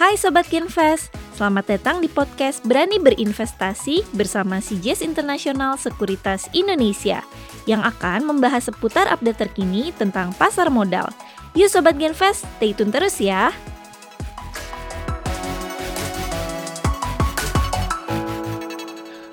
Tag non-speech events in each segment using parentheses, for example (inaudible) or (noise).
Hai Sobat Kinvest, selamat datang di podcast Berani Berinvestasi bersama CJS Internasional Sekuritas Indonesia yang akan membahas seputar update terkini tentang pasar modal. Yuk Sobat Genvest, stay tune terus ya!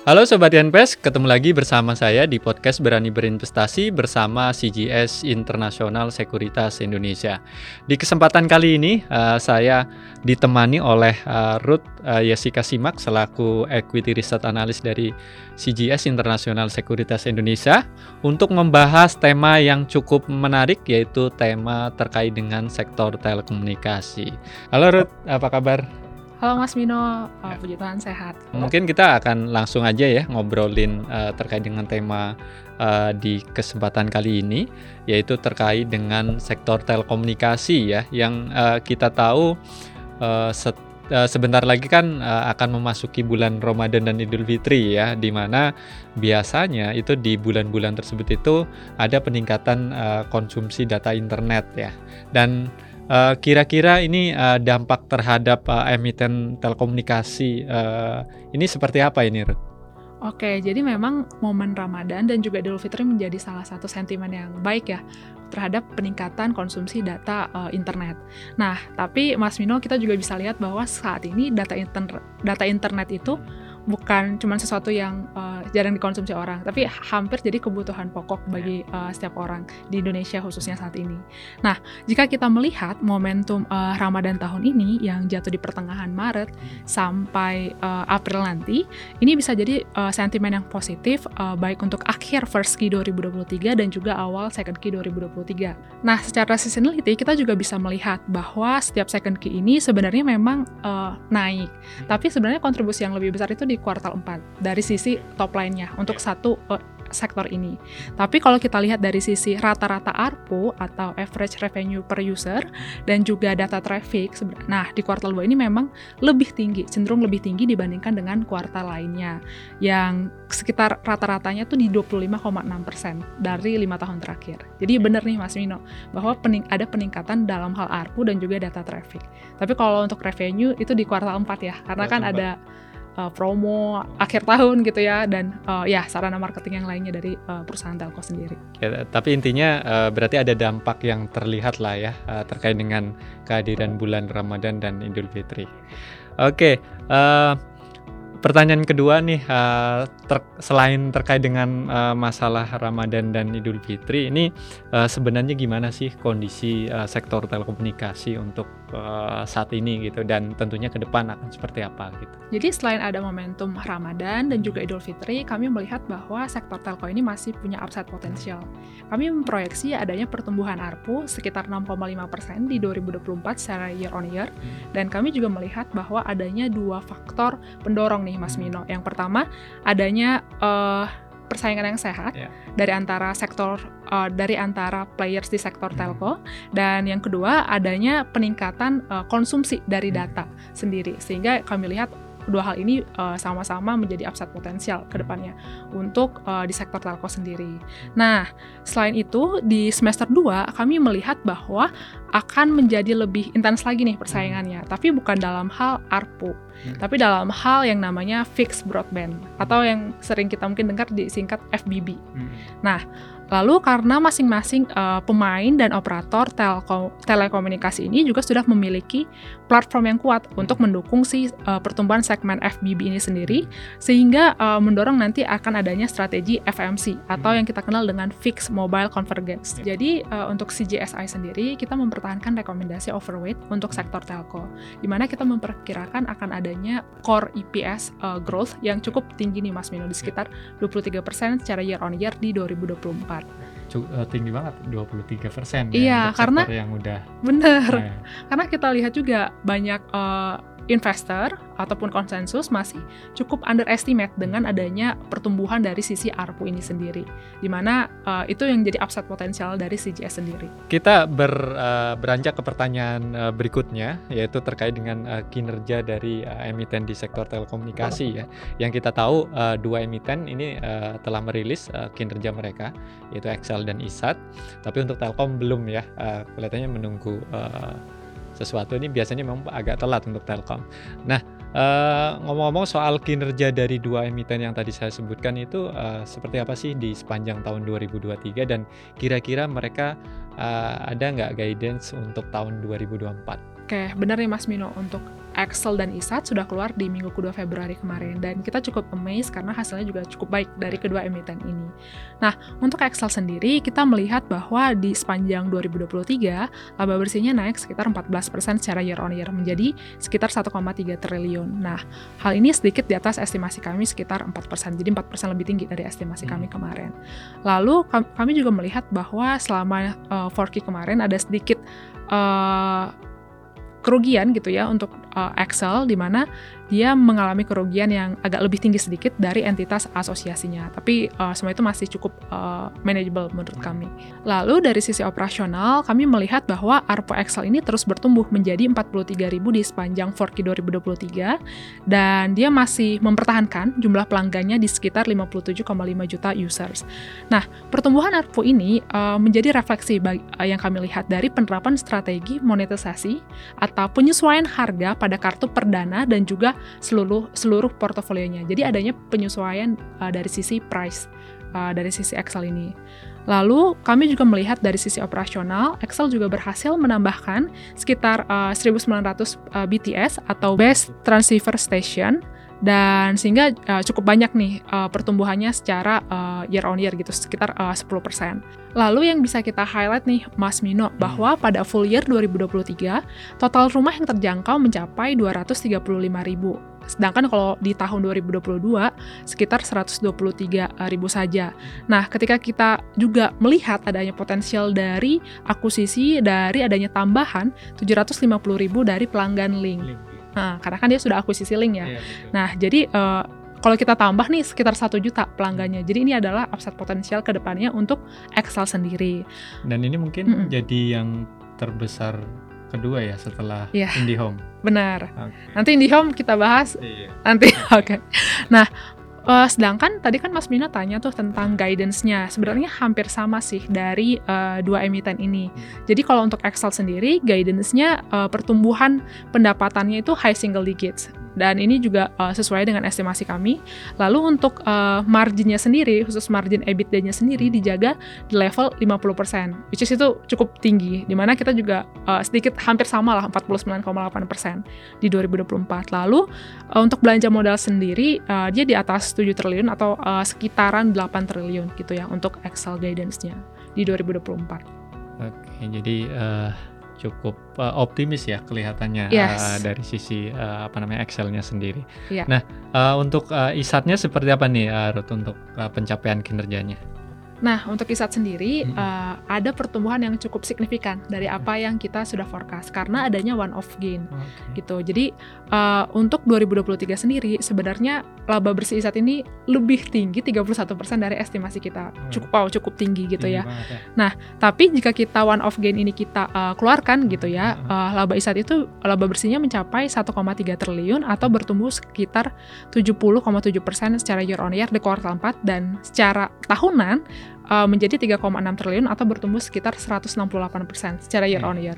Halo Sobat Yanpes, ketemu lagi bersama saya di podcast Berani Berinvestasi bersama CGS Internasional Sekuritas Indonesia. Di kesempatan kali ini uh, saya ditemani oleh uh, Ruth uh, Jessica Simak selaku Equity Research Analyst dari CGS Internasional Sekuritas Indonesia untuk membahas tema yang cukup menarik yaitu tema terkait dengan sektor telekomunikasi. Halo Ruth, apa kabar? Halo Mas Mino, uh, puji Tuhan sehat. Mungkin kita akan langsung aja ya ngobrolin uh, terkait dengan tema uh, di kesempatan kali ini, yaitu terkait dengan sektor telekomunikasi ya, yang uh, kita tahu uh, set, uh, sebentar lagi kan uh, akan memasuki bulan Ramadan dan Idul Fitri ya, di mana biasanya itu di bulan-bulan tersebut itu ada peningkatan uh, konsumsi data internet ya, dan kira-kira uh, ini uh, dampak terhadap uh, emiten telekomunikasi uh, ini seperti apa ini, Ruth? Oke, jadi memang momen Ramadan dan juga Idul Fitri menjadi salah satu sentimen yang baik ya terhadap peningkatan konsumsi data uh, internet. Nah, tapi Mas Mino kita juga bisa lihat bahwa saat ini data internet data internet itu bukan cuma sesuatu yang uh, jarang dikonsumsi orang, tapi hampir jadi kebutuhan pokok bagi uh, setiap orang di Indonesia khususnya saat ini. Nah, jika kita melihat momentum uh, Ramadan tahun ini yang jatuh di pertengahan Maret sampai uh, April nanti, ini bisa jadi uh, sentimen yang positif uh, baik untuk akhir first Q 2023 dan juga awal second Q 2023. Nah, secara seasonality kita juga bisa melihat bahwa setiap second Q ini sebenarnya memang uh, naik, hmm. tapi sebenarnya kontribusi yang lebih besar itu di kuartal 4 dari sisi top line-nya untuk satu uh, sektor ini. Tapi kalau kita lihat dari sisi rata-rata ARPU atau average revenue per user dan juga data traffic, nah di kuartal 2 ini memang lebih tinggi, cenderung lebih tinggi dibandingkan dengan kuartal lainnya yang sekitar rata-ratanya tuh di 25,6% dari lima tahun terakhir. Jadi benar nih Mas Mino bahwa pening ada peningkatan dalam hal ARPU dan juga data traffic. Tapi kalau untuk revenue itu di kuartal 4 ya, karena kan ada uh, promo akhir tahun gitu ya dan uh, ya sarana marketing yang lainnya dari uh, perusahaan telco sendiri. Ya, tapi intinya uh, berarti ada dampak yang terlihat lah ya uh, terkait dengan kehadiran bulan Ramadan dan Idul Fitri. Oke, okay, uh, pertanyaan kedua nih uh, ter selain terkait dengan uh, masalah Ramadan dan Idul Fitri ini uh, sebenarnya gimana sih kondisi uh, sektor telekomunikasi untuk uh, saat ini gitu dan tentunya ke depan akan seperti apa gitu. Jadi selain ada momentum Ramadan dan juga Idul Fitri, kami melihat bahwa sektor telco ini masih punya upside potensial. Kami memproyeksi adanya pertumbuhan ARPU sekitar 6,5% di 2024 secara year on year hmm. dan kami juga melihat bahwa adanya dua faktor pendorong nih Mas Mino. Yang pertama adanya uh, persaingan yang sehat yeah. dari antara sektor uh, dari antara players di sektor hmm. telco dan yang kedua adanya peningkatan uh, konsumsi dari hmm. data sendiri sehingga kami lihat kedua hal ini sama eh, sama-sama menjadi upside potensial ke depannya untuk uh, di sektor telco sendiri. Nah, selain itu di semester 2 kami melihat bahwa akan menjadi lebih intens lagi nih persaingannya, tapi bukan dalam hal ARPU, hmm. tapi dalam hal yang namanya fixed broadband atau yang sering kita mungkin dengar disingkat FBB. Hmm. Nah, Lalu karena masing-masing uh, pemain dan operator telko, telekomunikasi ini juga sudah memiliki platform yang kuat untuk mendukung si uh, pertumbuhan segmen FBB ini sendiri sehingga uh, mendorong nanti akan adanya strategi FMC atau yang kita kenal dengan Fixed Mobile Convergence. Jadi uh, untuk CGSI sendiri kita mempertahankan rekomendasi overweight untuk sektor telco di mana kita memperkirakan akan adanya core EPS uh, growth yang cukup tinggi nih Mas Mino di sekitar 23% secara year on year di 2024 banget. Uh, tinggi banget 23 persen. Ya, iya, ya, karena yang udah bener. Nah, Karena kita lihat juga banyak uh, investor ataupun konsensus masih cukup underestimate dengan adanya pertumbuhan dari sisi ARPU ini sendiri, di mana uh, itu yang jadi upside potensial dari CGS sendiri. Kita ber, uh, beranjak ke pertanyaan uh, berikutnya, yaitu terkait dengan uh, kinerja dari uh, emiten di sektor telekomunikasi ya. Yang kita tahu uh, dua emiten ini uh, telah merilis uh, kinerja mereka, yaitu Excel dan ISAT. Tapi untuk Telkom belum ya, uh, kelihatannya menunggu uh, sesuatu ini biasanya memang agak telat untuk Telkom. Nah, uh, ngomong-ngomong soal kinerja dari dua emiten yang tadi saya sebutkan itu uh, seperti apa sih di sepanjang tahun 2023 dan kira-kira mereka uh, ada nggak guidance untuk tahun 2024? Oke, benar nih Mas Mino, untuk Excel dan ISAT sudah keluar di minggu kedua Februari kemarin dan kita cukup amazed karena hasilnya juga cukup baik dari kedua emiten ini. Nah, untuk Excel sendiri kita melihat bahwa di sepanjang 2023 laba bersihnya naik sekitar 14% secara year on year menjadi sekitar 1,3 triliun. Nah, hal ini sedikit di atas estimasi kami sekitar 4%, jadi 4% lebih tinggi dari estimasi hmm. kami kemarin. Lalu kami juga melihat bahwa selama uh, 4Q kemarin ada sedikit uh, kerugian gitu ya untuk uh, Excel di mana dia mengalami kerugian yang agak lebih tinggi sedikit dari entitas asosiasinya. Tapi uh, semua itu masih cukup uh, manageable menurut kami. Lalu dari sisi operasional, kami melihat bahwa ARPO Excel ini terus bertumbuh menjadi 43.000 di sepanjang 4Q 2023 dan dia masih mempertahankan jumlah pelanggannya di sekitar 57,5 juta users. Nah, pertumbuhan ARPO ini uh, menjadi refleksi bagi, uh, yang kami lihat dari penerapan strategi monetisasi atau penyesuaian harga pada kartu perdana dan juga seluruh seluruh portofolionya. Jadi adanya penyesuaian uh, dari sisi price uh, dari sisi Excel ini. Lalu kami juga melihat dari sisi operasional, Excel juga berhasil menambahkan sekitar uh, 1.900 uh, BTS atau Best Transceiver Station dan sehingga uh, cukup banyak nih uh, pertumbuhannya secara uh, year on year gitu sekitar uh, 10%. Lalu yang bisa kita highlight nih Mas Mino hmm. bahwa pada full year 2023 total rumah yang terjangkau mencapai 235 ribu. Sedangkan kalau di tahun 2022 sekitar 123 ribu saja. Nah, ketika kita juga melihat adanya potensial dari akuisisi dari adanya tambahan 750 ribu dari pelanggan link. link Nah, karena kan dia sudah akuisisi link ya. Iya, nah, jadi uh, kalau kita tambah nih sekitar satu juta pelanggannya. Jadi ini adalah upside potensial ke depannya untuk Excel sendiri. Dan ini mungkin mm -mm. jadi yang terbesar kedua ya setelah yeah. IndiHome. Benar. Okay. Nanti IndiHome kita bahas. Iya. Nanti (laughs) oke. Okay. Nah, Uh, sedangkan tadi kan Mas Bina tanya tuh tentang guidance-nya. Sebenarnya hampir sama sih dari uh, dua emiten ini. Jadi kalau untuk Excel sendiri, guidance-nya uh, pertumbuhan pendapatannya itu high single digits dan ini juga uh, sesuai dengan estimasi kami. Lalu untuk uh, marginnya sendiri, khusus margin EBITDA-nya sendiri dijaga di level 50%, which is itu cukup tinggi, di mana kita juga uh, sedikit hampir sama lah 49,8% di 2024. Lalu uh, untuk belanja modal sendiri, uh, dia di atas 7 triliun atau uh, sekitaran 8 triliun gitu ya untuk Excel guidance-nya di 2024. Oke, jadi uh, cukup uh, optimis ya kelihatannya yes. uh, dari sisi uh, apa namanya Excelnya sendiri. Yeah. Nah, uh, untuk uh, ISAT-nya seperti apa nih uh, Ruth untuk uh, pencapaian kinerjanya? Nah, untuk ISAT sendiri hmm. uh, ada pertumbuhan yang cukup signifikan dari apa yang kita sudah forecast karena adanya one off gain okay. gitu. Jadi uh, untuk 2023 sendiri sebenarnya laba bersih ISAT ini lebih tinggi 31% dari estimasi kita. Hmm. Cukup wow, cukup tinggi gitu tinggi ya. ya. Nah, tapi jika kita one off gain ini kita uh, keluarkan gitu ya, uh, laba ISAT itu laba bersihnya mencapai 1,3 triliun atau bertumbuh sekitar 70,7% secara year on year di kuartal 4 dan secara tahunan uh, menjadi 3,6 triliun atau bertumbuh sekitar 168% secara year on year.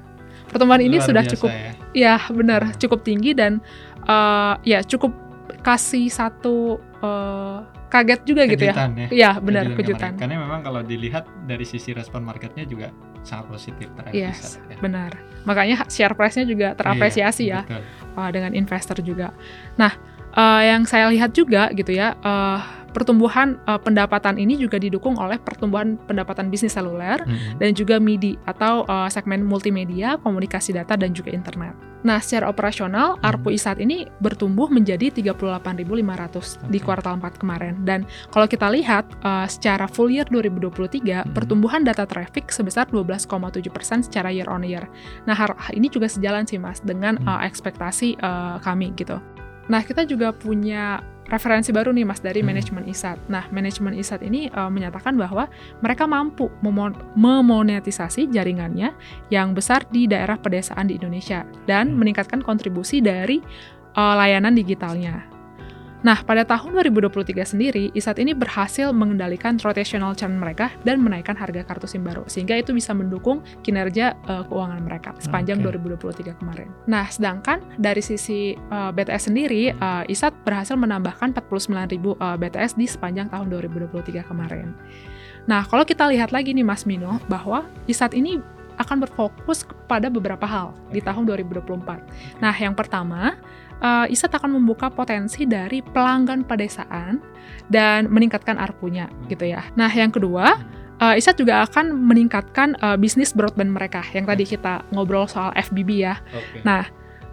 Pertumbuhan ini sudah cukup ya, ya benar, cukup tinggi dan uh, ya cukup kasih satu uh, kaget juga kejutan, gitu ya. ya. Iya, benar kejutan. Karena memang kalau dilihat dari sisi respon marketnya juga sangat positif terhadap yes, ya. benar. Makanya share price-nya juga terapresiasi iya, ya uh, dengan investor juga. Nah, uh, yang saya lihat juga gitu ya, uh, pertumbuhan uh, pendapatan ini juga didukung oleh pertumbuhan pendapatan bisnis seluler hmm. dan juga MIDI atau uh, segmen multimedia, komunikasi data dan juga internet. Nah, secara operasional hmm. ARPU saat ini bertumbuh menjadi 38.500 okay. di kuartal 4 kemarin dan kalau kita lihat uh, secara full year 2023 hmm. pertumbuhan data traffic sebesar 12,7% secara year on year. Nah, ini juga sejalan sih Mas dengan hmm. uh, ekspektasi uh, kami gitu. Nah, kita juga punya referensi baru nih Mas dari hmm. manajemen ISAT. Nah, manajemen ISAT ini uh, menyatakan bahwa mereka mampu memonetisasi jaringannya yang besar di daerah pedesaan di Indonesia dan hmm. meningkatkan kontribusi dari uh, layanan digitalnya. Nah, pada tahun 2023 sendiri, ISAT ini berhasil mengendalikan rotational churn mereka dan menaikkan harga kartu SIM baru, sehingga itu bisa mendukung kinerja uh, keuangan mereka sepanjang okay. 2023 kemarin. Nah, sedangkan dari sisi uh, eh, BTS sendiri, uh, ISAT berhasil menambahkan 49.000 uh, BTS di sepanjang tahun 2023 kemarin. Nah, kalau kita lihat lagi nih Mas Mino, bahwa ISAT ini akan berfokus kepada beberapa hal di tahun 2024. Nah, yang pertama, uh, ISAT akan membuka potensi dari pelanggan pedesaan dan meningkatkan ARPU-nya gitu ya. Nah, yang kedua, uh, ISAT juga akan meningkatkan uh, bisnis broadband mereka yang tadi kita ngobrol soal FBB ya. Okay. Nah,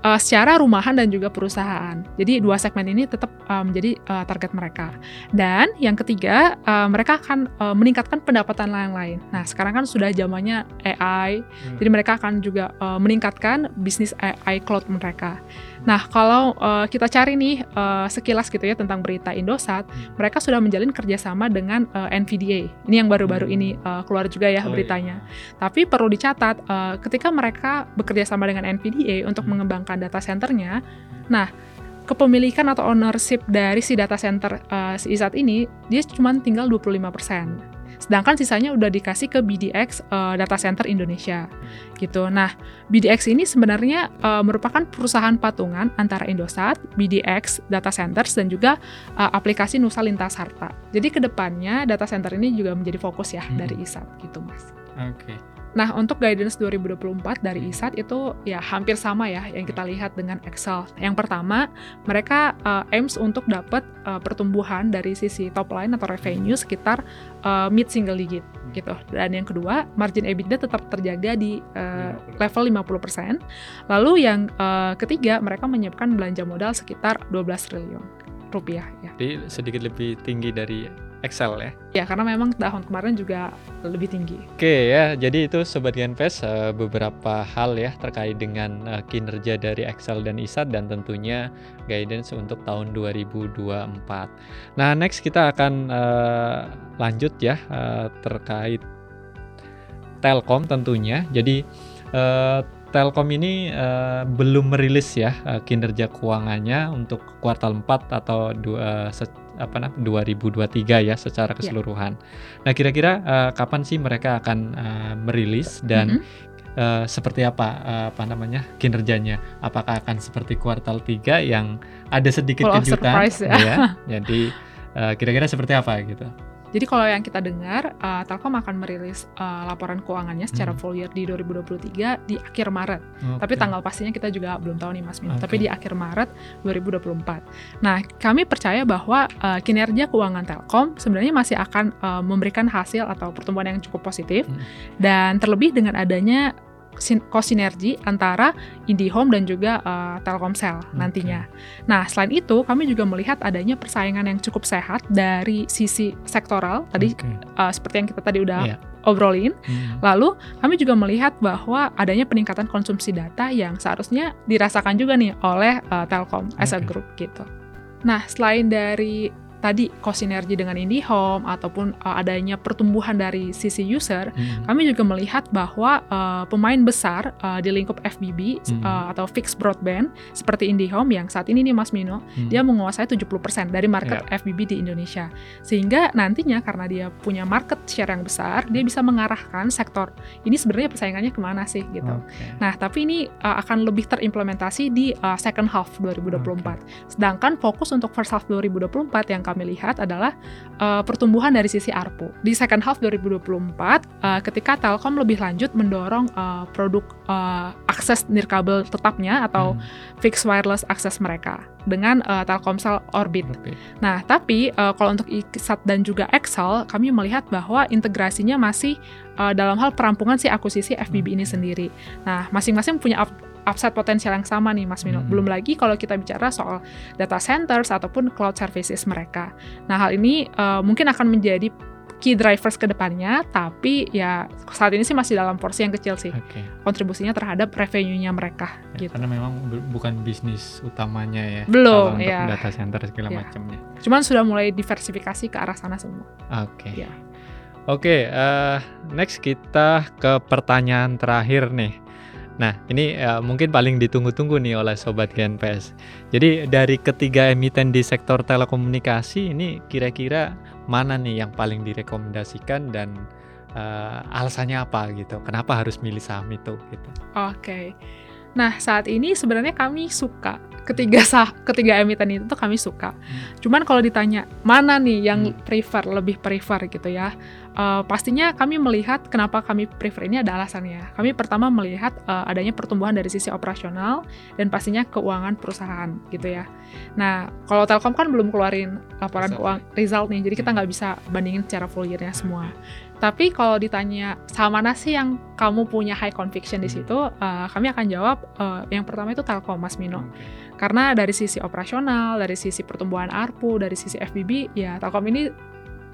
uh, secara rumahan dan juga perusahaan. Jadi dua segmen ini tetap uh, menjadi uh, target mereka. Dan yang ketiga, uh, mereka akan uh, meningkatkan pendapatan lain-lain. Nah, sekarang kan sudah zamannya AI, hmm. jadi mereka akan juga uh, meningkatkan bisnis AI cloud mereka. Nah, kalau uh, kita cari nih uh, sekilas gitu ya tentang berita Indosat, hmm. mereka sudah menjalin kerjasama dengan uh, NVDA. Ini yang baru-baru hmm. ini uh, keluar juga ya oh, iya. beritanya. Iya. Tapi perlu dicatat, uh, ketika mereka bekerja sama dengan NVDA untuk hmm. mengembangkan data centernya, nah kepemilikan atau ownership dari si data center uh, si ISAT ini dia cuma tinggal 25%. Sedangkan sisanya udah dikasih ke BDX uh, eh, Data Center Indonesia. Gitu. Nah, BDX ini sebenarnya uh, merupakan perusahaan patungan antara Indosat, BDX Data Centers dan juga uh, aplikasi Nusa Lintas Harta. Jadi ke depannya data center ini juga menjadi fokus ya hmm. dari ISAT gitu, Mas. Oke. Okay. Nah, untuk guidance 2024 dari ISAT itu ya hampir sama ya yang kita lihat dengan Excel. Yang pertama, mereka uh, aims untuk dapat uh, pertumbuhan dari sisi top line atau revenue sekitar uh, mid single digit gitu. Dan yang kedua, margin EBITDA tetap terjaga di uh, level 50%. Lalu yang uh, ketiga, mereka menyiapkan belanja modal sekitar 12 triliun rupiah ya. Jadi sedikit lebih tinggi dari Excel ya? Ya, karena memang tahun kemarin juga lebih tinggi. Oke ya, jadi itu Sobat Genpes uh, beberapa hal ya terkait dengan uh, kinerja dari Excel dan ISAT dan tentunya guidance untuk tahun 2024. Nah, next kita akan uh, lanjut ya uh, terkait Telkom tentunya. Jadi uh, Telkom ini uh, belum merilis ya uh, kinerja keuangannya untuk kuartal 4 atau dua uh, apa namanya 2023 ya secara ya. keseluruhan. Yeah. Nah, kira-kira uh, kapan sih mereka akan uh, merilis dan mm -hmm. uh, seperti apa uh, apa namanya kinerjanya? Apakah akan seperti kuartal 3 yang ada sedikit Full kejutan ya. ya. Jadi kira-kira uh, seperti apa gitu? Jadi kalau yang kita dengar, uh, Telkom akan merilis uh, laporan keuangannya secara hmm. full year di 2023 di akhir Maret. Okay. Tapi tanggal pastinya kita juga belum tahu nih Mas Min. Okay. Tapi di akhir Maret 2024. Nah, kami percaya bahwa uh, kinerja keuangan Telkom sebenarnya masih akan uh, memberikan hasil atau pertumbuhan yang cukup positif. Hmm. Dan terlebih dengan adanya kosinergi antara IndiHome dan juga uh, Telkomsel okay. nantinya. Nah, selain itu kami juga melihat adanya persaingan yang cukup sehat dari sisi sektoral tadi okay. uh, seperti yang kita tadi udah yeah. obrolin. Hmm. Lalu kami juga melihat bahwa adanya peningkatan konsumsi data yang seharusnya dirasakan juga nih oleh uh, Telkom as a group gitu. Nah, selain dari tadi kosinergi dengan IndiHome ataupun uh, adanya pertumbuhan dari sisi user, hmm. kami juga melihat bahwa uh, pemain besar uh, di lingkup FBB hmm. uh, atau fixed broadband seperti IndiHome yang saat ini nih Mas Mino, hmm. dia menguasai 70% dari market yeah. FBB di Indonesia. Sehingga nantinya karena dia punya market share yang besar, dia bisa mengarahkan sektor ini sebenarnya persaingannya ke mana sih gitu. Okay. Nah, tapi ini uh, akan lebih terimplementasi di uh, second half 2024. Okay. Sedangkan fokus untuk first half 2024 yang kami lihat adalah uh, pertumbuhan dari sisi ARPU. Di second half 2024, uh, ketika Telkom lebih lanjut mendorong uh, produk uh, akses nirkabel tetapnya atau hmm. fixed wireless akses mereka dengan uh, Telkomsel Orbit. Orbit. Nah, tapi uh, kalau untuk IKSAT dan juga Excel, kami melihat bahwa integrasinya masih uh, dalam hal perampungan si akuisisi FBB hmm. ini sendiri. Nah, masing-masing punya upside potensial yang sama nih Mas Mino. Hmm. Belum lagi kalau kita bicara soal data centers ataupun cloud services mereka. Nah, hal ini uh, mungkin akan menjadi key drivers ke depannya, tapi ya saat ini sih masih dalam porsi yang kecil sih. Okay. Kontribusinya terhadap revenue-nya mereka ya, gitu. Karena memang bukan bisnis utamanya ya. Belum untuk ya. data center segala ya. macamnya. Cuman sudah mulai diversifikasi ke arah sana semua. Oke. Okay. Ya. Oke, okay, uh, eh, next kita ke pertanyaan terakhir nih Nah, ini uh, mungkin paling ditunggu-tunggu nih oleh sobat GNPS. Jadi dari ketiga emiten di sektor telekomunikasi ini kira-kira mana nih yang paling direkomendasikan dan uh, alasannya apa gitu? Kenapa harus milih saham itu gitu? Oke. Okay. Nah, saat ini sebenarnya kami suka ketiga sah ketiga emiten itu tuh kami suka. Hmm. Cuman kalau ditanya mana nih yang hmm. prefer lebih prefer gitu ya, uh, pastinya kami melihat kenapa kami prefer ini ada alasannya. Kami pertama melihat uh, adanya pertumbuhan dari sisi operasional dan pastinya keuangan perusahaan gitu ya. Nah kalau Telkom kan belum keluarin laporan result. keuangan result nih, jadi kita hmm. nggak bisa bandingin secara full year-nya semua. Tapi kalau ditanya sama mana sih yang kamu punya high conviction di hmm. situ, uh, kami akan jawab uh, yang pertama itu Telkom, Mas Mino. Karena dari sisi operasional, dari sisi pertumbuhan ARPU, dari sisi FBB, ya Telkom ini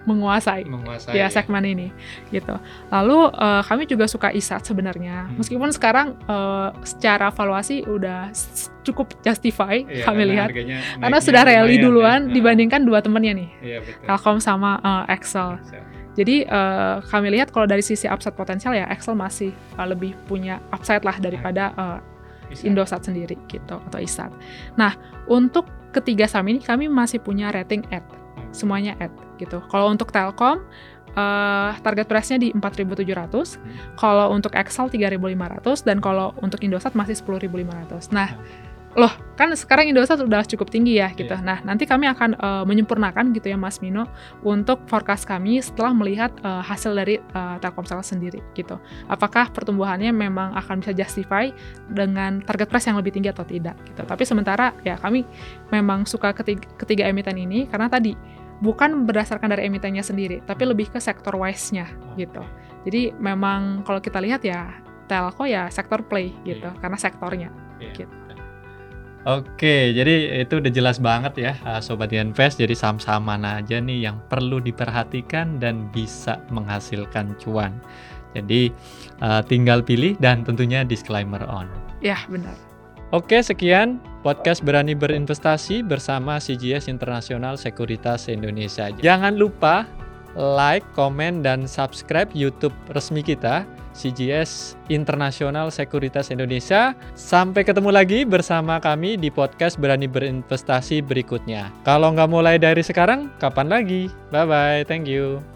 menguasai, menguasai ya, ya segmen ini gitu. Lalu uh, kami juga suka ISAT sebenarnya. Hmm. Meskipun sekarang uh, secara valuasi udah cukup justify ya, kami lihat karena sudah rally duluan ya. dibandingkan dua temennya nih. Ya, Telkom sama uh, Excel. Excel. Jadi uh, kami lihat kalau dari sisi upside potensial ya Excel masih uh, lebih punya upside lah daripada uh, Indosat sendiri gitu atau ISAT. Nah, untuk ketiga saham ini kami masih punya rating at. Semuanya at gitu. Kalau untuk Telkom uh, target price-nya di 4.700, hmm. kalau untuk Excel 3.500 dan kalau untuk Indosat masih 10.500. Nah, loh kan sekarang Indosat sudah cukup tinggi ya gitu. Yeah. Nah nanti kami akan uh, menyempurnakan gitu ya Mas Mino untuk forecast kami setelah melihat uh, hasil dari uh, Telkomsel sendiri gitu. Apakah pertumbuhannya memang akan bisa justify dengan target price yang lebih tinggi atau tidak gitu. Tapi sementara ya kami memang suka ketiga, ketiga emiten ini karena tadi bukan berdasarkan dari emitennya sendiri, tapi lebih ke sektor wise-nya gitu. Jadi memang kalau kita lihat ya telco ya sektor play gitu yeah. karena sektornya yeah. gitu. Oke, jadi itu udah jelas banget ya uh, Sobat Invest. Jadi saham-saham mana aja nih yang perlu diperhatikan dan bisa menghasilkan cuan. Jadi uh, tinggal pilih dan tentunya disclaimer on. Ya, benar. Oke, sekian podcast Berani Berinvestasi bersama CGS Internasional Sekuritas Indonesia. Jangan lupa like, komen, dan subscribe YouTube resmi kita CGS Internasional Sekuritas Indonesia. Sampai ketemu lagi bersama kami di podcast Berani Berinvestasi berikutnya. Kalau nggak mulai dari sekarang, kapan lagi? Bye-bye, thank you.